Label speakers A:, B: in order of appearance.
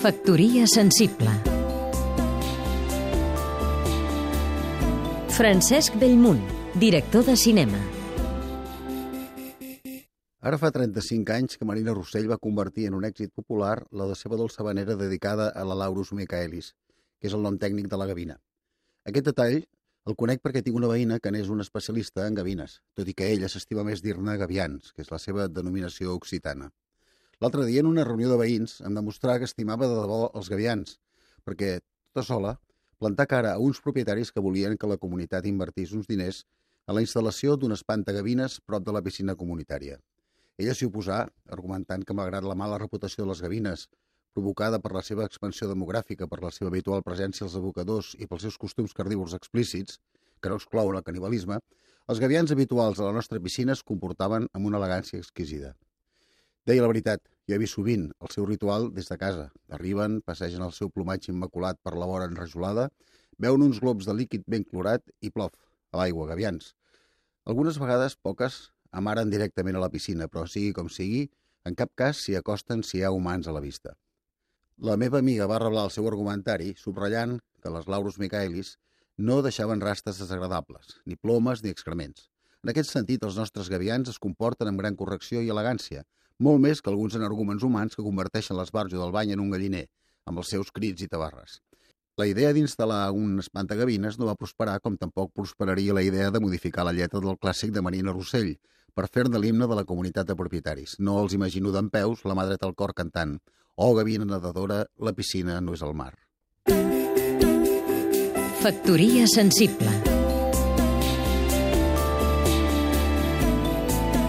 A: Factoria sensible Francesc Bellmunt, director de cinema
B: Ara fa 35 anys que Marina Rossell va convertir en un èxit popular la de seva dolça vanera dedicada a la Laurus Michaelis, que és el nom tècnic de la gavina. Aquest detall el conec perquè tinc una veïna que n'és una especialista en gavines, tot i que ella s'estima més dir-ne gavians, que és la seva denominació occitana. L'altre dia, en una reunió de veïns, em demostrà que estimava de debò els gavians, perquè, tota sola, plantar cara a uns propietaris que volien que la comunitat invertís uns diners a la instal·lació d'un espantagavines prop de la piscina comunitària. Ella s'hi oposà, argumentant que malgrat la mala reputació de les gavines, provocada per la seva expansió demogràfica, per la seva habitual presència als abocadors i pels seus costums cardívors explícits, que no exclouen el canibalisme, els gavians habituals a la nostra piscina es comportaven amb una elegància exquisida. Deia la veritat, jo he vist sovint el seu ritual des de casa. Arriben, passegen el seu plomatge immaculat per la vora enrajolada, veuen uns globs de líquid ben clorat i plof, a l'aigua, gavians. Algunes vegades, poques, amaren directament a la piscina, però sigui com sigui, en cap cas s'hi acosten si hi ha humans a la vista. La meva amiga va reblar el seu argumentari subratllant que les Laurus Michaelis no deixaven rastes desagradables, ni plomes ni excrements. En aquest sentit, els nostres gavians es comporten amb gran correcció i elegància, molt més que alguns energúmens humans que converteixen l'esbarjo del bany en un galliner, amb els seus crits i tabarres. La idea d'instal·lar un espantagavines no va prosperar com tampoc prosperaria la idea de modificar la lletra del clàssic de Marina Rossell per fer-ne l'himne de la comunitat de propietaris. No els imagino d'en peus, la mà dreta al cor cantant «Oh, gavina nedadora, la piscina no és el mar».
A: Factoria sensible